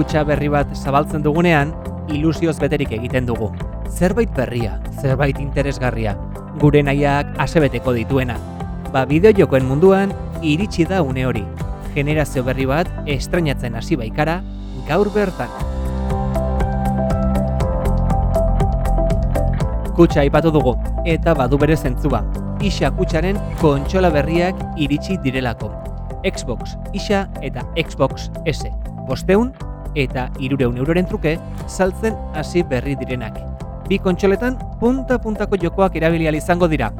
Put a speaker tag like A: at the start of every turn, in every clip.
A: kutsa berri bat zabaltzen dugunean, ilusioz beterik egiten dugu. Zerbait berria, zerbait interesgarria, gure nahiak asebeteko dituena. Ba bideo jokoen munduan, iritsi da une hori. Generazio berri bat estrenatzen hasi baikara, gaur bertan. Kutsa aipatu dugu, eta badu bere zentzua. Isa kutsaren kontsola berriak iritsi direlako. Xbox Isa eta Xbox S. Bosteun eta irureun euroren truke saltzen hasi berri direnak. Bi kontsoletan punta-puntako jokoak erabilial izango dira.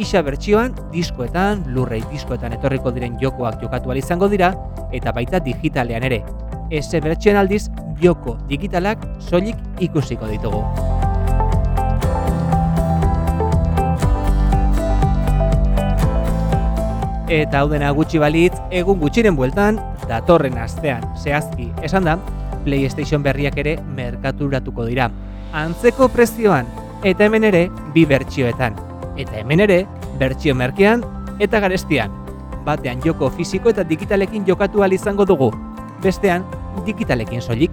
A: Isa bertsioan, diskoetan, lurrei diskoetan etorriko diren jokoak jokatu izango dira, eta baita digitalean ere. S bertsioan aldiz, joko digitalak soilik ikusiko ditugu. Eta hau dena gutxi balitz, egun gutxiren bueltan, datorren astean, zehazki, esan da, PlayStation berriak ere merkaturatuko dira. Antzeko prezioan, eta hemen ere, bi bertsioetan. Eta hemen ere, bertsio merkean eta garestian. Batean joko fisiko eta digitalekin jokatu izango dugu. Bestean, digitalekin soilik.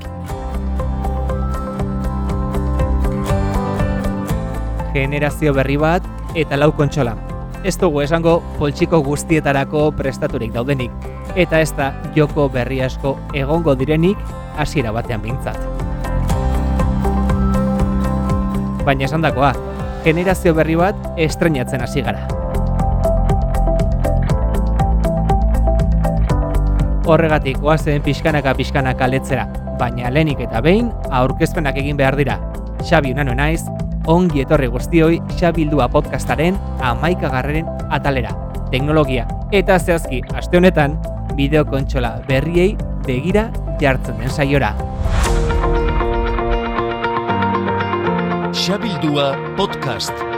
A: Generazio berri bat eta lau kontsola ez dugu esango poltsiko guztietarako prestaturik daudenik, eta ez da joko berri asko egongo direnik hasiera batean bintzat. Baina esan dakoa, generazio berri bat estrenatzen hasi gara. Horregatik oazen pixkanaka pixkanaka letzera, baina lehenik eta behin aurkezpenak egin behar dira. Xabi unano naiz, ongi etorri guztioi Xabildua podcastaren amaikagarren atalera. Teknologia eta zehazki aste honetan bideo kontsola berriei begira jartzen den saiora.
B: Xabildua podcast.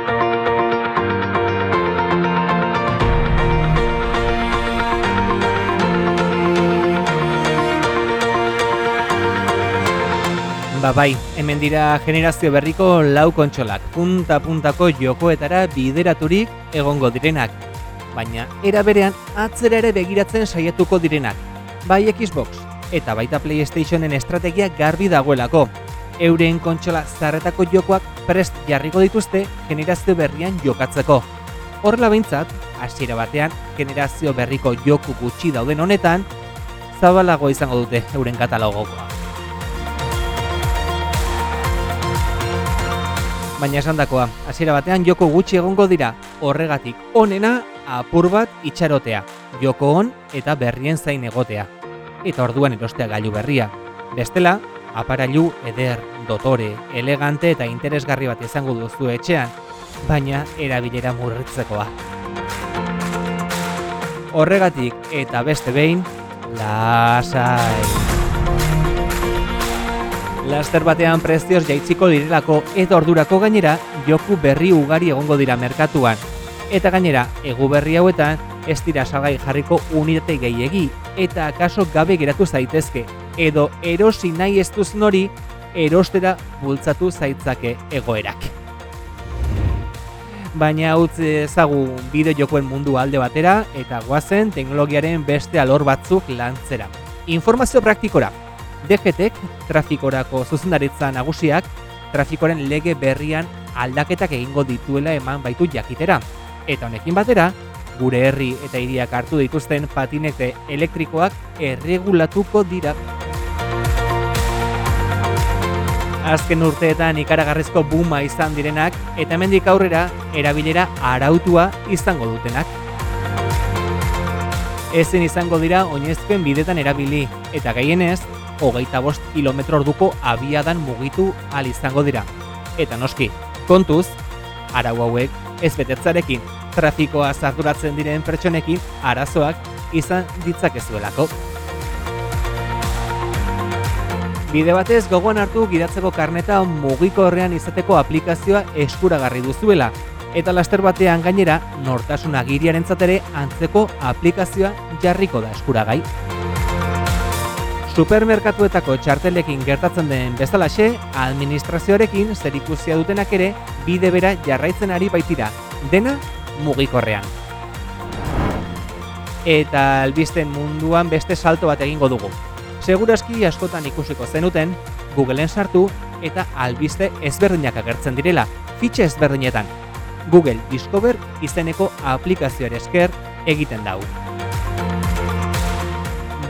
A: Ba bai, hemen dira generazio berriko lau kontsolak, punta-puntako jokoetara bideraturik egongo direnak. Baina, era berean, atzera ere begiratzen saiatuko direnak. Bai Xbox, eta baita Playstationen estrategia garbi dagoelako. Euren kontsola zarretako jokoak prest jarriko dituzte generazio berrian jokatzeko. Horrela behintzat, hasiera batean, generazio berriko joku gutxi dauden honetan, zabalago izango dute euren katalogokoa. Baina esan dakoa, hasiera batean joko gutxi egongo dira, horregatik onena apur bat itxarotea, joko on eta berrien zain egotea. Eta orduan erostea gailu berria. Bestela, aparailu eder, dotore, elegante eta interesgarri bat izango duzu etxean, baina erabilera murritzekoa. Horregatik eta beste behin, lasai! Laster batean prezioz jaitziko direlako eta ordurako gainera joku berri ugari egongo dira merkatuan. Eta gainera, egu berri hauetan ez dira salgai jarriko unitate gehiegi eta akaso gabe geratu zaitezke edo erosi nahi ez duzen hori erostera bultzatu zaitzake egoerak. Baina utz ezagu bideo jokoen mundu alde batera eta guazen teknologiaren beste alor batzuk lantzera. Informazio praktikora, DGTek trafikorako zuzendaritza nagusiak trafikoren lege berrian aldaketak egingo dituela eman baitu jakitera. Eta honekin batera, gure herri eta hiriak hartu dituzten patinete elektrikoak erregulatuko dira. Azken urteetan ikaragarrizko buma izan direnak eta hemendik aurrera erabilera arautua izango dutenak. Ezen izango dira oinezpen bidetan erabili eta gehienez hogeita bost kilometro orduko abiadan mugitu al izango dira. Eta noski, kontuz, arau hauek ez betetzarekin trafikoa zarduratzen diren pertsonekin arazoak izan ditzakezuelako. Bide batez gogoan hartu gidatzeko karneta mugiko horrean izateko aplikazioa eskuragarri duzuela, eta laster batean gainera nortasun agiriaren ere antzeko aplikazioa jarriko da eskuragai. Supermerkatuetako txartelekin gertatzen den bezalaxe, administrazioarekin zerikusia dutenak ere bide bera jarraitzen ari baitira, dena mugikorrean. Eta albisten munduan beste salto bat egingo dugu. Seguraski askotan ikusiko zenuten, Googleen sartu eta albiste ezberdinak agertzen direla, fitxe ezberdinetan. Google Discover izeneko aplikazioare esker egiten dau.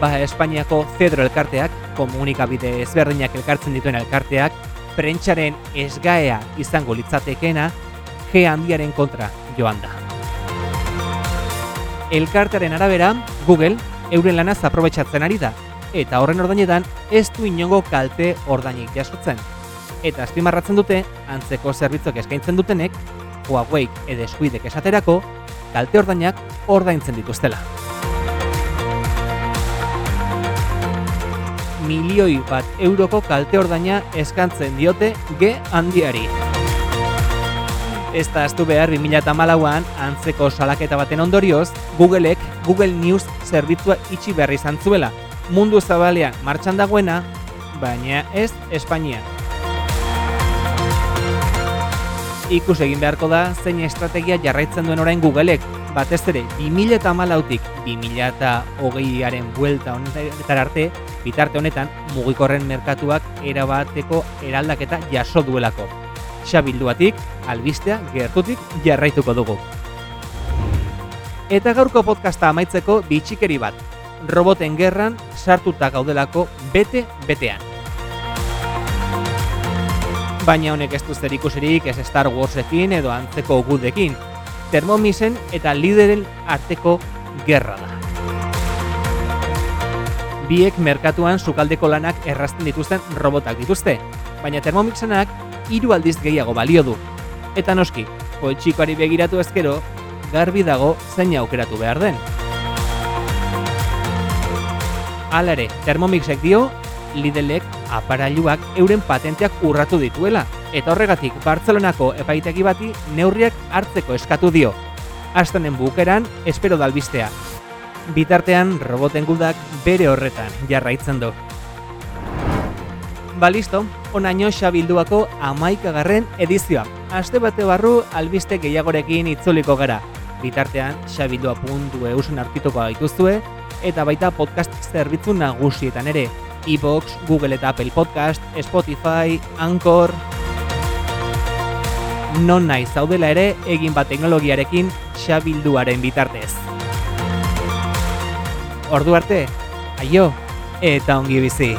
A: Ba, Espainiako Cedro elkarteak, komunikabide ezberdinak elkartzen dituen elkarteak, prentxaren esgaea izango litzatekena, G handiaren kontra joan da. Elkartearen arabera, Google euren lanaz aprobetsatzen ari da, eta horren ordainetan ez du inongo kalte ordainik jasotzen. Eta azpimarratzen dute, antzeko zerbitzok eskaintzen dutenek, Huawei edo eskuidek esaterako, kalte ordainak ordaintzen dituztela. Milioi bat euroko kalte ordaina eskantzen diote G handiari. Ez da aztu behar 2008an antzeko salaketa baten ondorioz, Googleek Google News zerbitzua itxi behar izan zuela. Mundu zabalean martxan dagoena, baina ez Espainian. Ikus egin beharko da zein estrategia jarraitzen duen orain Googleek, batez ere 2008tik 2008aren buelta honetara arte, bitarte honetan mugikorren merkatuak erabateko eraldaketa jaso duelako. Xabilduatik, albistea gertutik jarraituko dugu. Eta gaurko podcasta amaitzeko bitxikeri bat. Roboten gerran sartuta gaudelako bete-betean. Baina honek ez du zer ikusirik ez Star Warsekin edo antzeko gudekin. Thermomixen eta lideren arteko gerra da. Biek merkatuan sukaldeko lanak errazten dituzten robotak dituzte, baina Thermomixenak hiru aldiz gehiago balio du. Eta noski, poltsikoari begiratu ezkero, garbi dago zein aukeratu behar den. Hala ere, Thermomixek dio, Lidlek aparailuak euren patenteak urratu dituela, eta horregatik Bartzelonako epaitegi bati neurriak hartzeko eskatu dio. Astenen bukeran, espero dalbistea. Bitartean, roboten gudak bere horretan jarraitzen du. Ba listo, onaino xabilduako amaikagarren edizioa. Aste bate barru albiste gehiagorekin itzuliko gara. Bitartean, xabildua.eusen artituko gaituzue, eta baita podcast zerbitzu nagusietan ere. iVoox, Google eta Apple Podcast, Spotify, Anchor... Non nahi zaudela ere egin bat teknologiarekin xabilduaren bitartez. Ordu arte, aio, eta ongi bizi.